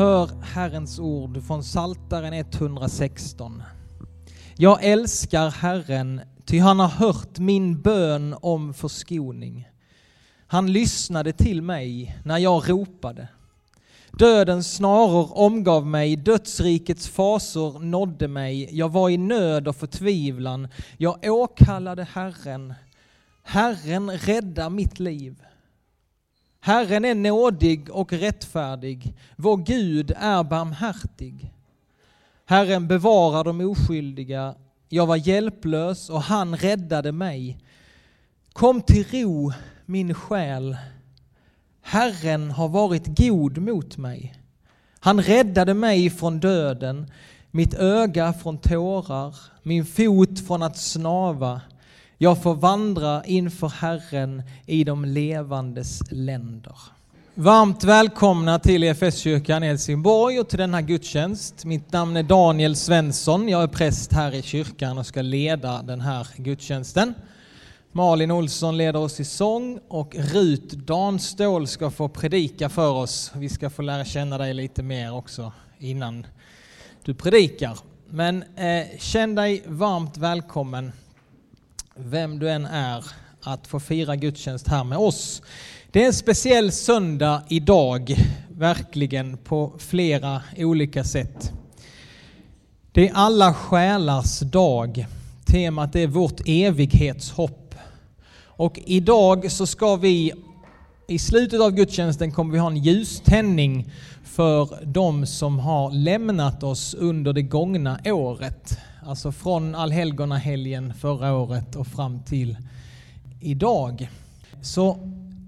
Hör Herrens ord från Saltaren 116. Jag älskar Herren, ty han har hört min bön om förskoning. Han lyssnade till mig när jag ropade. Dödens snaror omgav mig, dödsrikets fasor nådde mig. Jag var i nöd och förtvivlan. Jag åkallade Herren. Herren rädda mitt liv. Herren är nådig och rättfärdig. Vår Gud är barmhärtig. Herren bevarar de oskyldiga. Jag var hjälplös och han räddade mig. Kom till ro, min själ. Herren har varit god mot mig. Han räddade mig från döden, mitt öga från tårar, min fot från att snava. Jag får vandra inför Herren i de levandes länder. Varmt välkomna till EFS-kyrkan i Helsingborg och till denna gudstjänst. Mitt namn är Daniel Svensson. Jag är präst här i kyrkan och ska leda den här gudstjänsten. Malin Olsson leder oss i sång och Rut Danstål ska få predika för oss. Vi ska få lära känna dig lite mer också innan du predikar. Men eh, känn dig varmt välkommen, vem du än är, att få fira gudstjänst här med oss. Det är en speciell söndag idag, verkligen på flera olika sätt. Det är alla själars dag. Temat är vårt evighetshopp. Och idag så ska vi, i slutet av gudstjänsten kommer vi ha en ljuständning för de som har lämnat oss under det gångna året. Alltså från allhelgonahelgen förra året och fram till idag. Så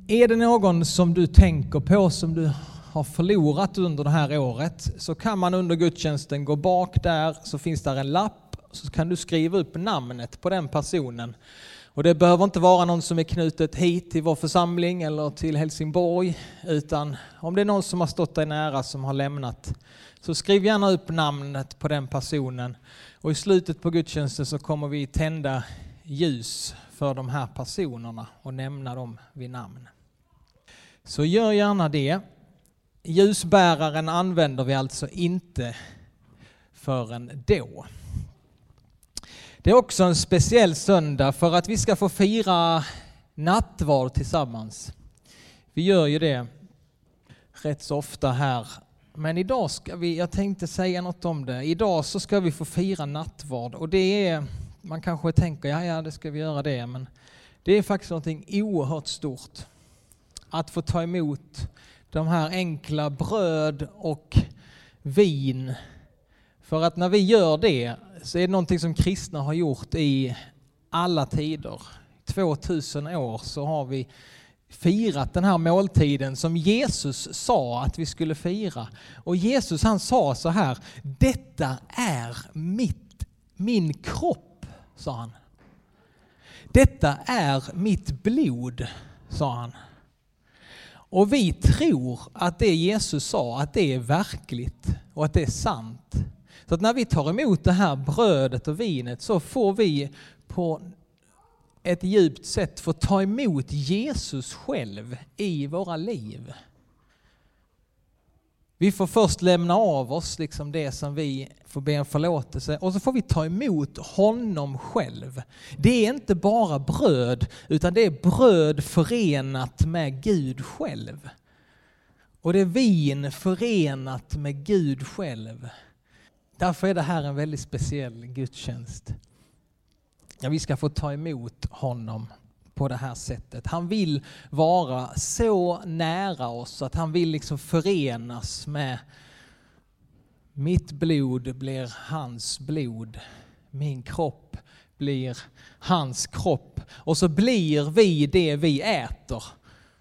är det någon som du tänker på som du har förlorat under det här året så kan man under gudstjänsten gå bak där så finns där en lapp så kan du skriva upp namnet på den personen och det behöver inte vara någon som är knutet hit till vår församling eller till Helsingborg, utan om det är någon som har stått dig nära som har lämnat, så skriv gärna upp namnet på den personen. Och i slutet på gudstjänsten så kommer vi tända ljus för de här personerna och nämna dem vid namn. Så gör gärna det. Ljusbäraren använder vi alltså inte förrän då. Det är också en speciell söndag för att vi ska få fira nattvard tillsammans. Vi gör ju det rätt så ofta här. Men idag ska vi, jag tänkte säga något om det. Idag så ska vi få fira nattvard och det är, man kanske tänker, ja ja det ska vi göra det, men det är faktiskt någonting oerhört stort. Att få ta emot de här enkla bröd och vin. För att när vi gör det så är det någonting som kristna har gjort i alla tider. 2000 år så har vi firat den här måltiden som Jesus sa att vi skulle fira. Och Jesus han sa så här, detta är mitt, min kropp, sa han. Detta är mitt blod, sa han. Och vi tror att det Jesus sa, att det är verkligt och att det är sant. Så att när vi tar emot det här brödet och vinet så får vi på ett djupt sätt få ta emot Jesus själv i våra liv. Vi får först lämna av oss liksom det som vi får be om förlåtelse och så får vi ta emot honom själv. Det är inte bara bröd utan det är bröd förenat med Gud själv. Och det är vin förenat med Gud själv. Därför är det här en väldigt speciell gudstjänst. Ja, vi ska få ta emot honom på det här sättet. Han vill vara så nära oss att han vill liksom förenas med mitt blod blir hans blod. Min kropp blir hans kropp. Och så blir vi det vi äter.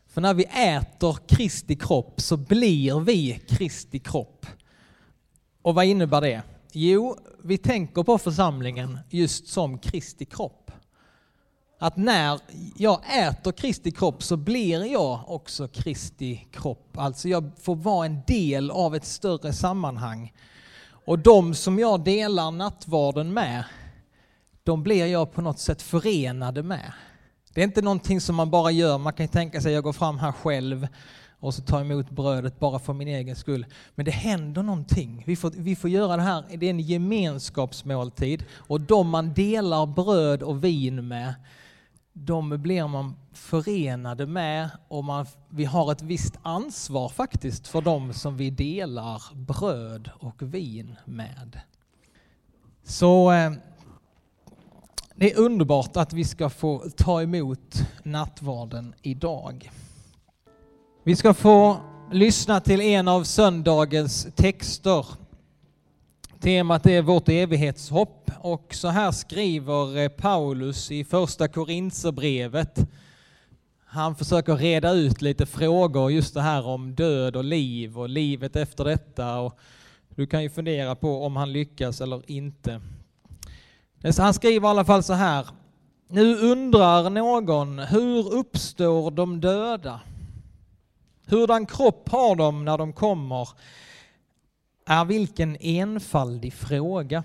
För när vi äter Kristi kropp så blir vi Kristi kropp. Och vad innebär det? Jo, vi tänker på församlingen just som Kristi kropp. Att när jag äter Kristi kropp så blir jag också Kristi kropp. Alltså jag får vara en del av ett större sammanhang. Och de som jag delar nattvarden med, de blir jag på något sätt förenade med. Det är inte någonting som man bara gör, man kan tänka sig att jag går fram här själv och så ta emot brödet bara för min egen skull. Men det händer någonting. Vi får, vi får göra det här, det är en gemenskapsmåltid och de man delar bröd och vin med, de blir man förenade med och man, vi har ett visst ansvar faktiskt för de som vi delar bröd och vin med. Så eh, det är underbart att vi ska få ta emot nattvarden idag. Vi ska få lyssna till en av söndagens texter. Temat är vårt evighetshopp och så här skriver eh, Paulus i första Korinthierbrevet. Han försöker reda ut lite frågor just det här om död och liv och livet efter detta. Och du kan ju fundera på om han lyckas eller inte. Eh, han skriver i alla fall så här. Nu undrar någon, hur uppstår de döda? Hurdan kropp har de när de kommer? Är vilken enfaldig fråga.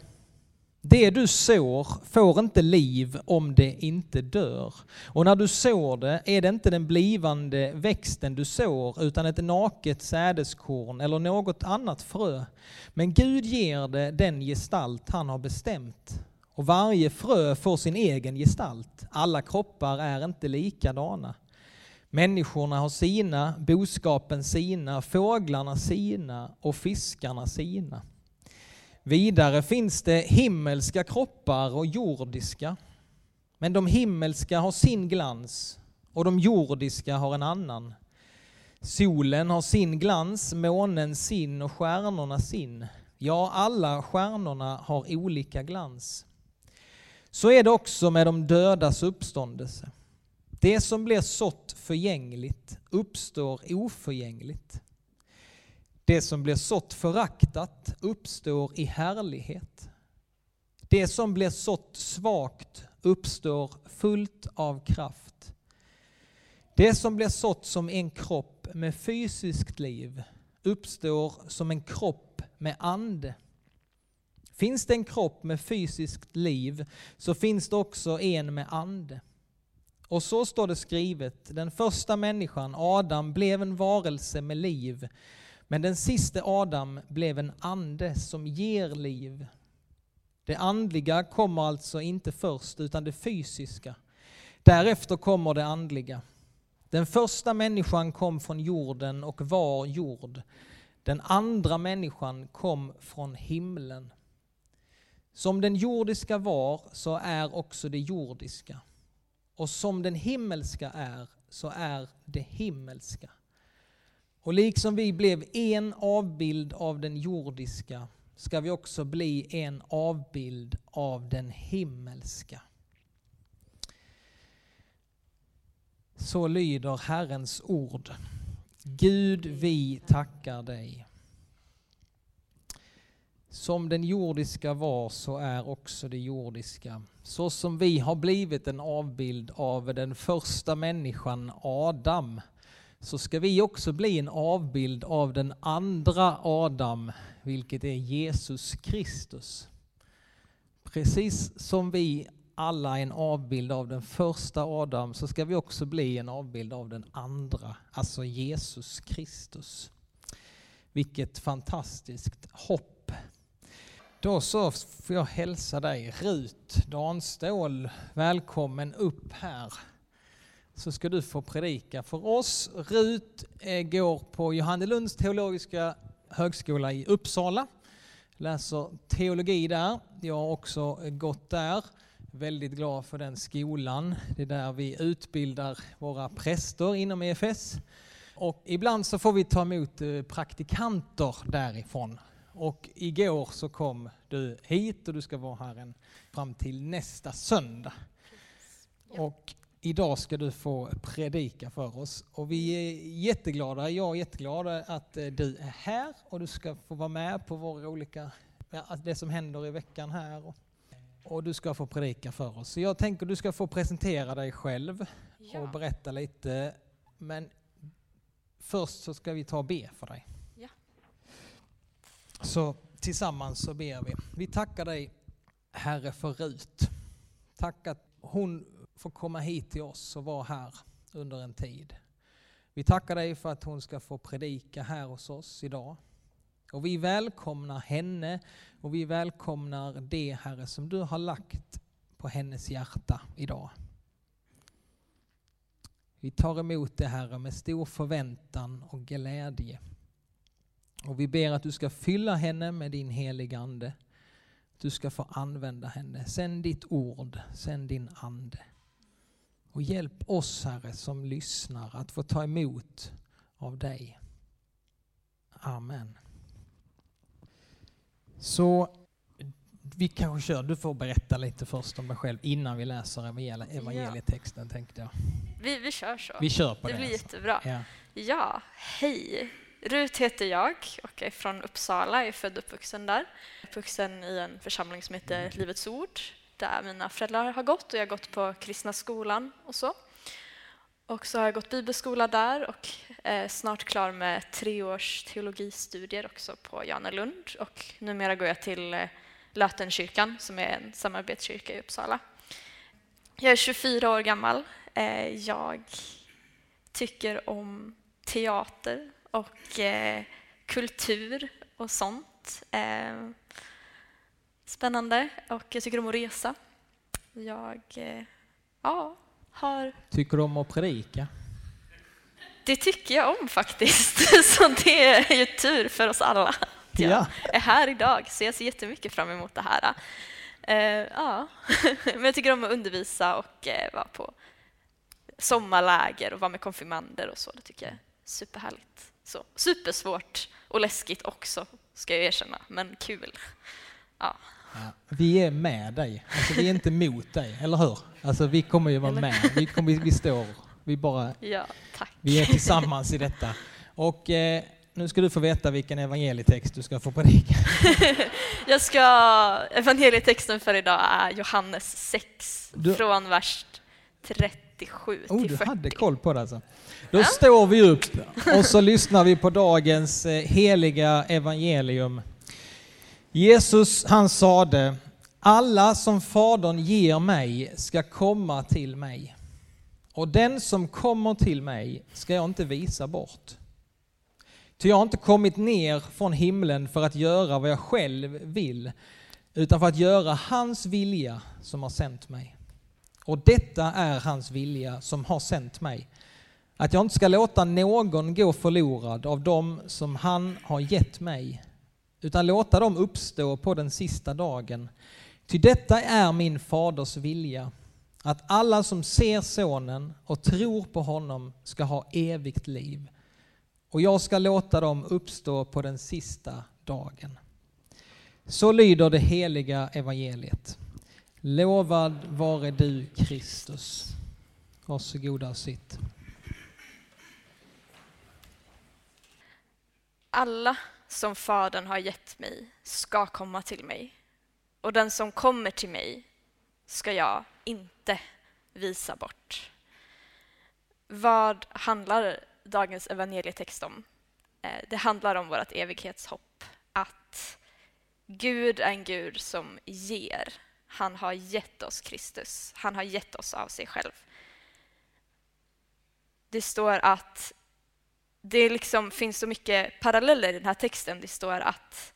Det du sår får inte liv om det inte dör. Och när du sår det är det inte den blivande växten du sår utan ett naket sädeskorn eller något annat frö. Men Gud ger det den gestalt han har bestämt. Och varje frö får sin egen gestalt. Alla kroppar är inte likadana. Människorna har sina, boskapen sina, fåglarna sina och fiskarna sina. Vidare finns det himmelska kroppar och jordiska. Men de himmelska har sin glans och de jordiska har en annan. Solen har sin glans, månen sin och stjärnorna sin. Ja, alla stjärnorna har olika glans. Så är det också med de dödas uppståndelse. Det som blir sått förgängligt uppstår oförgängligt. Det som blir sått föraktat uppstår i härlighet. Det som blir sått svagt uppstår fullt av kraft. Det som blir sått som en kropp med fysiskt liv uppstår som en kropp med ande. Finns det en kropp med fysiskt liv så finns det också en med ande. Och så står det skrivet, den första människan, Adam, blev en varelse med liv, men den siste Adam blev en ande som ger liv. Det andliga kommer alltså inte först, utan det fysiska. Därefter kommer det andliga. Den första människan kom från jorden och var jord. Den andra människan kom från himlen. Som den jordiska var, så är också det jordiska. Och som den himmelska är, så är det himmelska. Och liksom vi blev en avbild av den jordiska ska vi också bli en avbild av den himmelska. Så lyder Herrens ord. Gud, vi tackar dig. Som den jordiska var så är också det jordiska. Så som vi har blivit en avbild av den första människan Adam så ska vi också bli en avbild av den andra Adam, vilket är Jesus Kristus. Precis som vi alla är en avbild av den första Adam så ska vi också bli en avbild av den andra, alltså Jesus Kristus. Vilket fantastiskt hopp då så får jag hälsa dig Rut Danstål välkommen upp här. Så ska du få predika för oss. Rut eh, går på Johannelunds teologiska högskola i Uppsala. Läser teologi där. Jag har också gått där. Väldigt glad för den skolan. Det är där vi utbildar våra präster inom EFS. Och ibland så får vi ta emot eh, praktikanter därifrån och igår så kom du hit och du ska vara här en, fram till nästa söndag. Ja. Och idag ska du få predika för oss. Och vi är jätteglada, jag är jätteglad att eh, du är här och du ska få vara med på våra olika, det som händer i veckan här. Och du ska få predika för oss. Så jag tänker du ska få presentera dig själv ja. och berätta lite. Men först så ska vi ta och be för dig. Så tillsammans så ber vi. Vi tackar dig Herre för Rut. Tack att hon får komma hit till oss och vara här under en tid. Vi tackar dig för att hon ska få predika här hos oss idag. Och vi välkomnar henne och vi välkomnar det Herre som du har lagt på hennes hjärta idag. Vi tar emot det Herre med stor förväntan och glädje. Och vi ber att du ska fylla henne med din heliga Ande. Du ska få använda henne. Sänd ditt ord, sänd din Ande. Och hjälp oss Herre som lyssnar att få ta emot av dig. Amen. Så vi kanske kör, du får berätta lite först om dig själv innan vi läser evangelietexten tänkte jag. Vi, vi kör så. Vi kör på det. det. blir alltså. jättebra. Ja. Ja, hej. Rut heter jag och är från Uppsala. Jag är född och uppvuxen där. Uppvuxen i en församling som heter Livets Ord där mina föräldrar har gått och jag har gått på kristna skolan och så. Och så har jag gått bibelskola där och är snart klar med tre års teologistudier också på Janelund och numera går jag till eh, Lötenkyrkan som är en samarbetskyrka i Uppsala. Jag är 24 år gammal. Eh, jag tycker om teater och eh, kultur och sånt. Eh, Spännande. Och jag tycker om att resa. Jag eh, ja, har... Tycker du om att predika? Det tycker jag om faktiskt. Så det är ju tur för oss alla att jag Ja. är här idag. Så jag ser jättemycket fram emot det här. Eh, ja. Men jag tycker om att undervisa och eh, vara på sommarläger och vara med konfirmander och så. Det tycker jag är superhärligt. Så, supersvårt och läskigt också, ska jag erkänna, men kul. Ja. Ja. Vi är med dig, alltså, vi är inte mot dig, eller hur? Alltså, vi kommer ju vara med, vi, kommer, vi står, vi bara, ja, tack. vi är tillsammans i detta. Och eh, nu ska du få veta vilken evangelietext du ska få predika. Jag ska, evangelietexten för idag är Johannes 6, Du- från vers 37 Oh, till du 40. hade koll på det alltså. Då står vi upp och så lyssnar vi på dagens eh, heliga evangelium. Jesus han sade, alla som Fadern ger mig ska komma till mig. Och den som kommer till mig ska jag inte visa bort. Ty jag har inte kommit ner från himlen för att göra vad jag själv vill, utan för att göra hans vilja som har sänt mig. Och detta är hans vilja som har sänt mig. Att jag inte ska låta någon gå förlorad av dem som han har gett mig, utan låta dem uppstå på den sista dagen. Ty detta är min faders vilja, att alla som ser sonen och tror på honom ska ha evigt liv. Och jag ska låta dem uppstå på den sista dagen. Så lyder det heliga evangeliet. Lovad vare du Kristus. Varsågoda och sitt. Alla som Fadern har gett mig ska komma till mig. Och den som kommer till mig ska jag inte visa bort. Vad handlar dagens evangelietext om? Eh, det handlar om vårt evighetshopp. Att Gud är en Gud som ger. Han har gett oss Kristus. Han har gett oss av sig själv. Det står att det liksom finns så mycket paralleller i den här texten. Det står att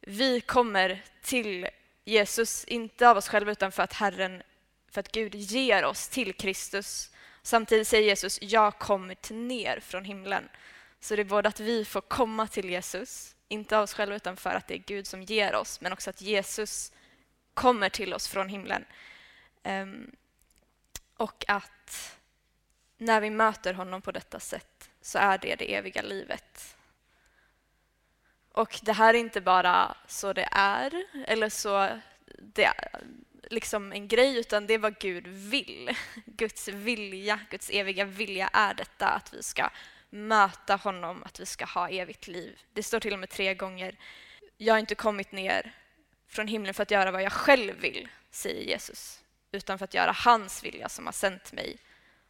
vi kommer till Jesus, inte av oss själva utan för att Herren, för att Gud ger oss till Kristus. Samtidigt säger Jesus, jag kommer ner från himlen. Så det är både att vi får komma till Jesus, inte av oss själva utan för att det är Gud som ger oss, men också att Jesus kommer till oss från himlen. Ehm, och att när vi möter honom på detta sätt så är det det eviga livet. Och det här är inte bara så det är, eller så det är liksom en grej, utan det är vad Gud vill. Guds vilja, Guds eviga vilja är detta, att vi ska möta honom, att vi ska ha evigt liv. Det står till och med tre gånger. Jag har inte kommit ner från himlen för att göra vad jag själv vill, säger Jesus, utan för att göra hans vilja som har sänt mig.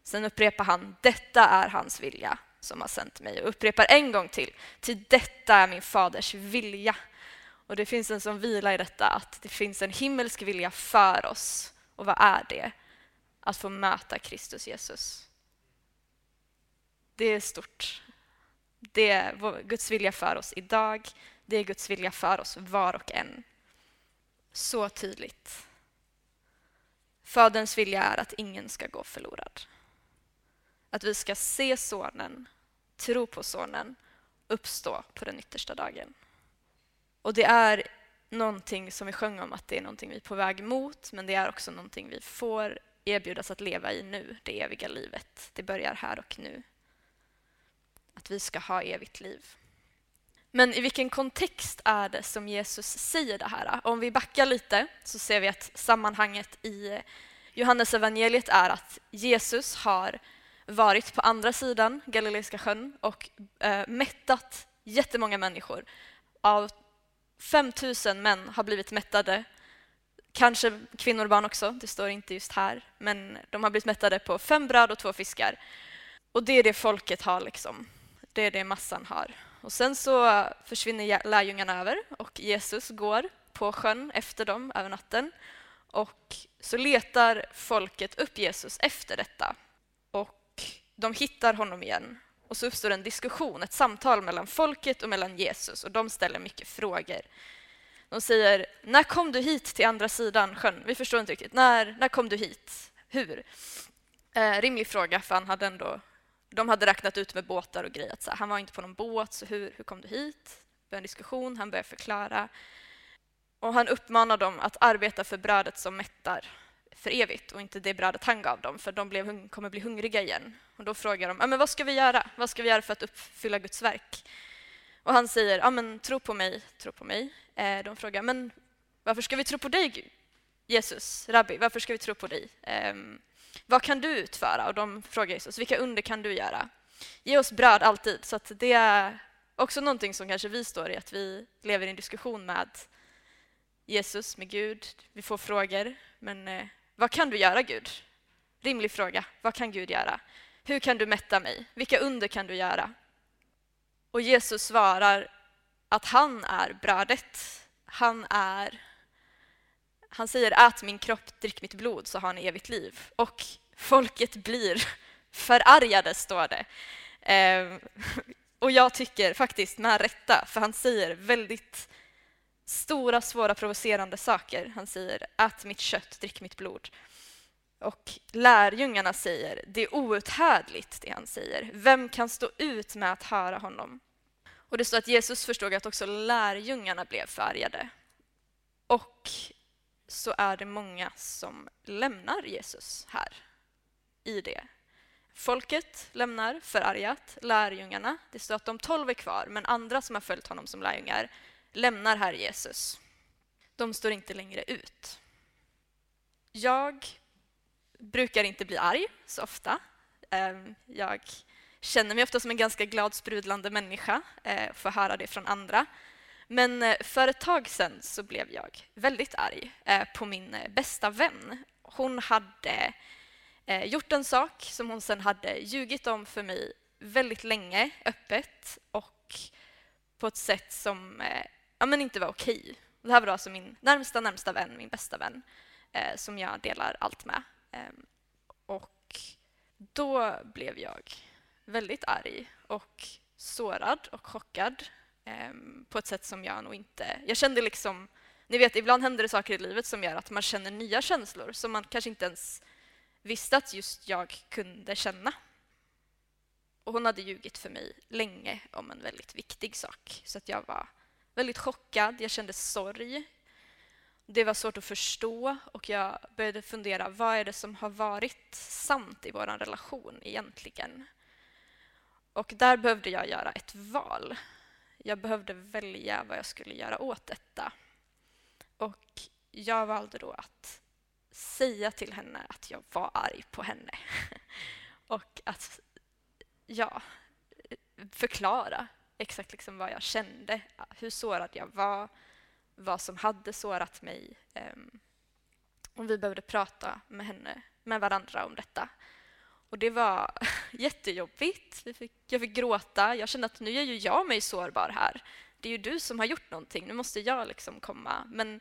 Sen upprepar han, detta är hans vilja som har sänt mig och upprepar en gång till, till detta är min faders vilja. Och det finns en sån vila i detta, att det finns en himmelsk vilja för oss. Och vad är det? Att få möta Kristus Jesus. Det är stort. Det är Guds vilja för oss idag. Det är Guds vilja för oss var och en. Så tydligt. Faderns vilja är att ingen ska gå förlorad. Att vi ska se Sonen, tro på Sonen, uppstå på den yttersta dagen. Och det är någonting som vi sjöng om att det är någonting vi är på väg mot, men det är också någonting vi får erbjudas att leva i nu, det eviga livet. Det börjar här och nu. Att vi ska ha evigt liv. Men i vilken kontext är det som Jesus säger det här? Om vi backar lite så ser vi att sammanhanget i Johannes evangeliet är att Jesus har varit på andra sidan Galileiska sjön och eh, mättat jättemånga människor. Av 5000 män har blivit mättade, kanske kvinnor och barn också, det står inte just här, men de har blivit mättade på fem bröd och två fiskar. Och det är det folket har, liksom. det är det massan har. Och sen så försvinner lärjungarna över och Jesus går på sjön efter dem över natten. Och så letar folket upp Jesus efter detta. Och de hittar honom igen. Och så uppstår en diskussion, ett samtal mellan folket och mellan Jesus. Och de ställer mycket frågor. De säger, när kom du hit till andra sidan sjön? Vi förstår inte riktigt. När, när kom du hit? Hur? Eh, rimlig fråga, för han hade ändå de hade räknat ut med båtar och grejer. Så han var inte på någon båt, så hur, hur kom du hit? Det en diskussion, han började förklara. Och han uppmanar dem att arbeta för brödet som mättar för evigt och inte det brödet han gav dem, för de blev, kommer bli hungriga igen. Och då frågar de, men vad ska vi göra? Vad ska vi göra för att uppfylla Guds verk? Och han säger, ja men tro på mig, tro på mig. Eh, de frågar, men varför ska vi tro på dig, Jesus, rabbi? Varför ska vi tro på dig? Ehm, vad kan du utföra? Och de frågar Jesus, vilka under kan du göra? Ge oss bröd alltid. Så det är också någonting som kanske vi står i, att vi lever i en diskussion med Jesus, med Gud. Vi får frågor, men eh, vad kan du göra Gud? Rimlig fråga. Vad kan Gud göra? Hur kan du mätta mig? Vilka under kan du göra? Och Jesus svarar att han är brödet. Han är han säger att min kropp, drick mitt blod så har ni evigt liv. Och folket blir förargade, står det. Eh, och jag tycker faktiskt med rätta, för han säger väldigt stora, svåra, provocerande saker. Han säger ät mitt kött, drick mitt blod. Och lärjungarna säger det är outhärdligt det han säger. Vem kan stå ut med att höra honom? Och det står att Jesus förstod att också lärjungarna blev förargade. Och så är det många som lämnar Jesus här i det. Folket lämnar förargat lärjungarna. Det står att de tolv är kvar, men andra som har följt honom som lärjungar lämnar här Jesus. De står inte längre ut. Jag brukar inte bli arg så ofta. Ehm, jag känner mig ofta som en ganska glad, sprudlande människa, eh, får höra det från andra. Men eh, för ett tag sedan så blev jag väldigt arg eh, på min eh, bästa vän. Hon hade gjort en sak som hon sen hade ljugit om för mig väldigt länge, öppet och på ett sätt som ja, men inte var okej. Det här var alltså min närmsta, närmsta vän, min bästa vän, som jag delar allt med. Ehm, och då blev jag väldigt arg och sårad och chockad Ehm, på ett sätt som jag nog inte... Jag kände liksom... Ni vet, ibland händer det saker i livet som gör att man känner nya känslor som man kanske inte ens visste att just jag kunde känna. Och hon hade ljugit för mig länge om en väldigt viktig sak. Så att jag var väldigt chockad, jag kände sorg. Det var svårt att förstå och jag började fundera, vad är det som har varit sant i vår relation egentligen? Och där behövde jag göra ett val. Jag behövde välja vad jag skulle göra åt detta. Och jag valde då att säga till henne att jag var arg på henne. och att ja, förklara exakt liksom vad jag kände, hur sårad jag var, vad som hade sårat mig. Ehm, och vi behövde prata med henne, med varandra om detta. Och det var jättejobbigt. jag fick gråta. Jag kände att nu är ju jag mig sårbar här. Det är ju du som har gjort någonting. Nu måste jag liksom komma. Men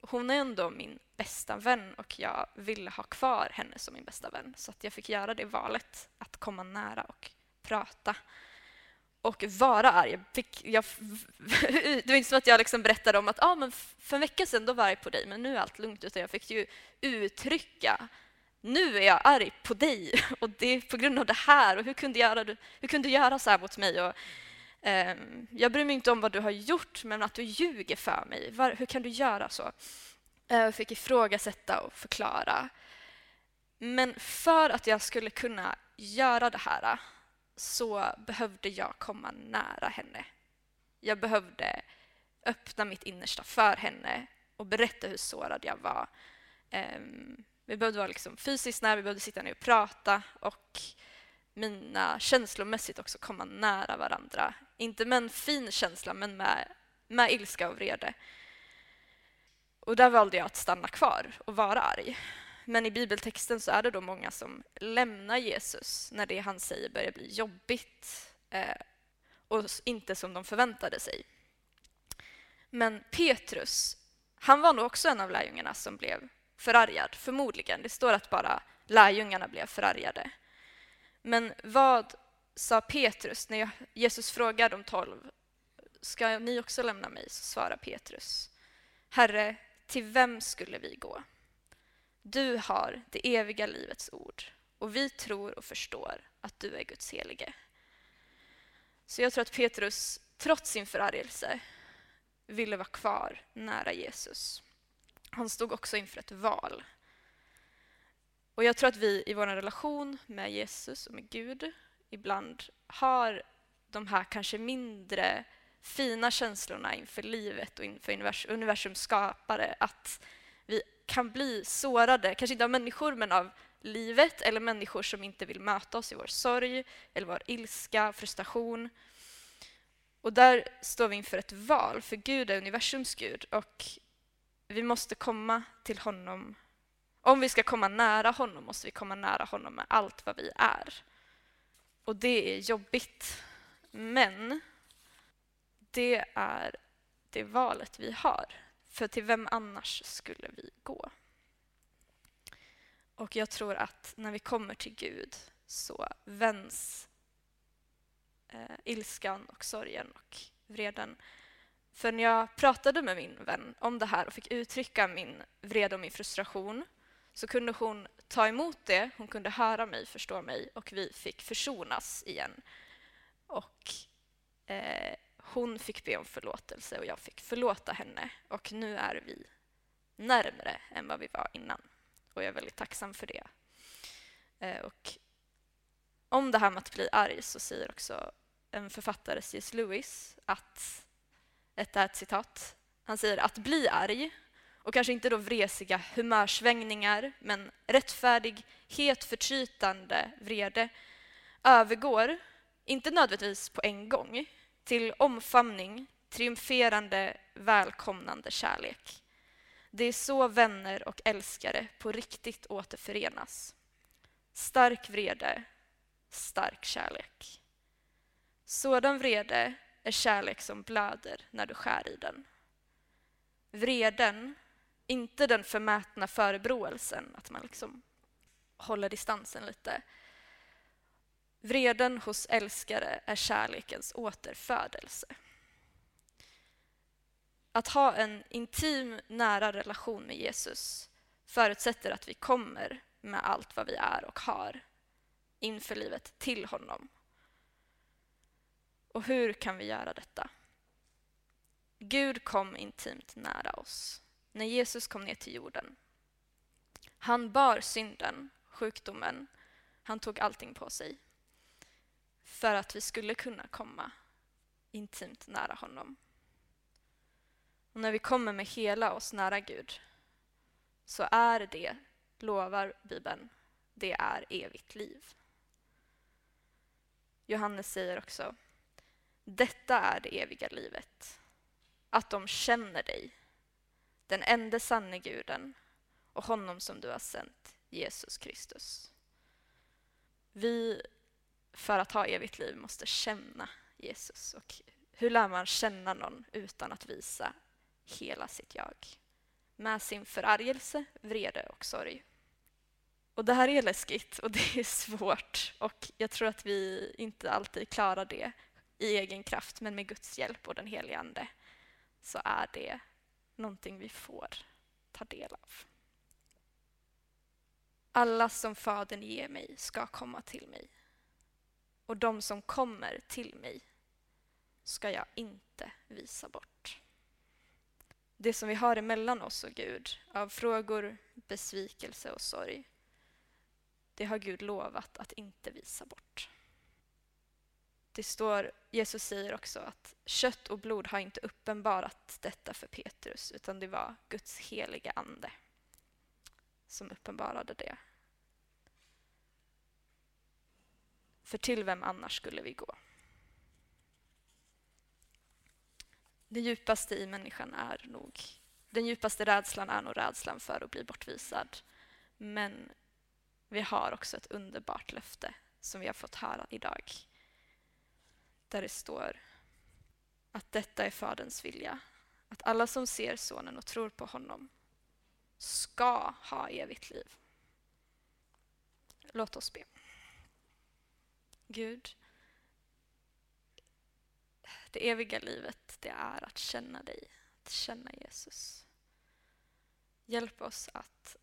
hon är ändå min bästa vän och jag ville ha kvar henne som min bästa vän. Så att jag fick göra det valet att komma nära och prata och vara arg. Jag fick, jag, det var inte som att jag liksom berättade om att ah, men för en vecka sedan då var jag arg på dig, men nu är allt lugnt. Utan jag fick ju uttrycka nu är jag arg på dig och det är på grund av det här och hur kunde, göra, hur kunde du göra så här mot mig? Och, eh, jag bryr mig inte om vad du har gjort, men att du ljuger för mig. Var, hur kan du göra så? Eh, jag fick ifrågasätta och förklara. Men för att jag skulle kunna göra det här så behövde jag komma nära henne. Jag behövde öppna mitt innersta för henne och berätta hur sårad jag var. Ehm, vi behövde vara liksom fysiskt nära, vi behövde sitta ner och prata och mina känslomässigt också komma nära varandra. Inte med en fin känsla, men med, med ilska och vrede. Och där valde jag att stanna kvar och vara arg. Men i bibeltexten så är det då många som lämnar Jesus när det han säger börjar bli jobbigt eh, och inte som de förväntade sig. Men Petrus, han var nog också en av lärjungarna som blev förargad, förmodligen. Det står att bara lärjungarna blev förargade. Men vad sa Petrus när Jesus frågade de tolv? Ska ni också lämna mig? Så svarar Petrus. Herre, till vem skulle vi gå? Du har det eviga livets ord och vi tror och förstår att du är Guds helige. Så jag tror att Petrus, trots sin förargelse, ville vara kvar nära Jesus. Han stod också inför ett val. Och jag tror att vi i vår relation med Jesus och med Gud ibland har de här kanske mindre fina känslorna inför livet och inför universums skapare. Att vi kan bli sårade, kanske inte av människor, men av livet eller människor som inte vill möta oss i vår sorg eller vår ilska, frustration. Och där står vi inför ett val, för Gud är universums Gud och vi måste komma till honom. Om vi ska komma nära honom måste vi komma nära honom med allt vad vi är. Och det är jobbigt. Men det är det valet vi har. För till vem annars skulle vi gå? Och jag tror att när vi kommer till Gud så vänds eh, ilskan och sorgen och vreden. För när jag pratade med min vän om det här och fick uttrycka min vrede och min frustration så kunde hon ta emot det, hon kunde höra mig, förstå mig och vi fick försonas igen. Och eh, hon fick be om förlåtelse och jag fick förlåta henne och nu är vi närmre än vad vi var innan. Och jag är väldigt tacksam för det. Eh, och om det här med att bli arg så säger också en författare, C.S. Lewis, att detta är ett citat. Han säger att bli arg, och kanske inte då vresiga humörsvängningar, men rättfärdig, het, förtrytande vrede övergår, inte nödvändigtvis på en gång, till omfamning, triumferande, välkomnande kärlek. Det är så vänner och älskare på riktigt återförenas. Stark vrede, stark kärlek. Sådan vrede är kärlek som blöder när du skär i den. Vreden, inte den förmätna förebråelsen, att man liksom håller distansen lite, Vreden hos älskare är kärlekens återfödelse. Att ha en intim, nära relation med Jesus förutsätter att vi kommer med allt vad vi är och har inför livet till honom. Och hur kan vi göra detta? Gud kom intimt nära oss när Jesus kom ner till jorden. Han bar synden, sjukdomen, han tog allting på sig för att vi skulle kunna komma intimt nära honom. Och när vi kommer med hela oss nära Gud så är det, lovar Bibeln, det är evigt liv. Johannes säger också, detta är det eviga livet, att de känner dig, den enda sanne guden och honom som du har sänt, Jesus Kristus. Vi för att ha evigt liv måste känna Jesus. Och hur lär man känna någon utan att visa hela sitt jag? Med sin förargelse, vrede och sorg. Och det här är läskigt och det är svårt och jag tror att vi inte alltid klarar det i egen kraft, men med Guds hjälp och den helige Ande så är det någonting vi får ta del av. Alla som Fadern ger mig ska komma till mig och de som kommer till mig ska jag inte visa bort. Det som vi har emellan oss och Gud av frågor, besvikelse och sorg det har Gud lovat att inte visa bort. Det står, Jesus säger också att kött och blod har inte uppenbarat detta för Petrus, utan det var Guds heliga ande som uppenbarade det. För till vem annars skulle vi gå? Det djupaste i människan är nog, den djupaste rädslan är nog rädslan för att bli bortvisad. Men vi har också ett underbart löfte som vi har fått höra idag. Där det står att detta är Faderns vilja, att alla som ser Sonen och tror på honom ska ha evigt liv. Låt oss be. Gud, det eviga livet, det är att känna dig, att känna Jesus. Hjälp oss att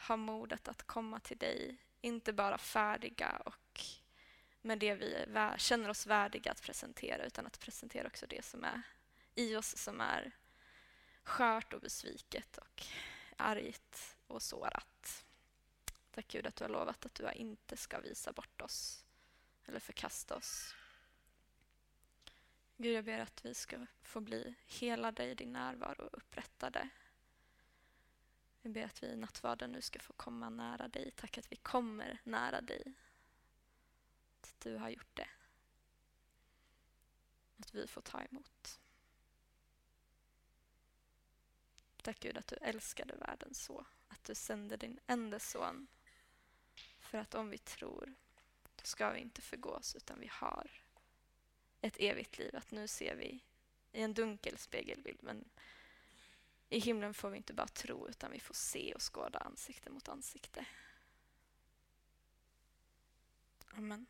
ha modet att komma till dig, inte bara färdiga och med det vi känner oss värdiga att presentera, utan att presentera också det som är i oss som är skört och besviket och argt och sårat. Tack Gud att du har lovat att du inte ska visa bort oss eller förkasta oss. Gud, jag ber att vi ska få bli helade i din närvaro och upprättade Jag ber att vi i nattvarden nu ska få komma nära dig. Tack att vi kommer nära dig. Att du har gjort det. Att vi får ta emot. Tack Gud att du älskade världen så. Att du sände din enda son. För att om vi tror, då ska vi inte förgås utan vi har ett evigt liv. Att nu ser vi i en dunkel spegelbild men i himlen får vi inte bara tro utan vi får se och skåda ansikte mot ansikte. Amen.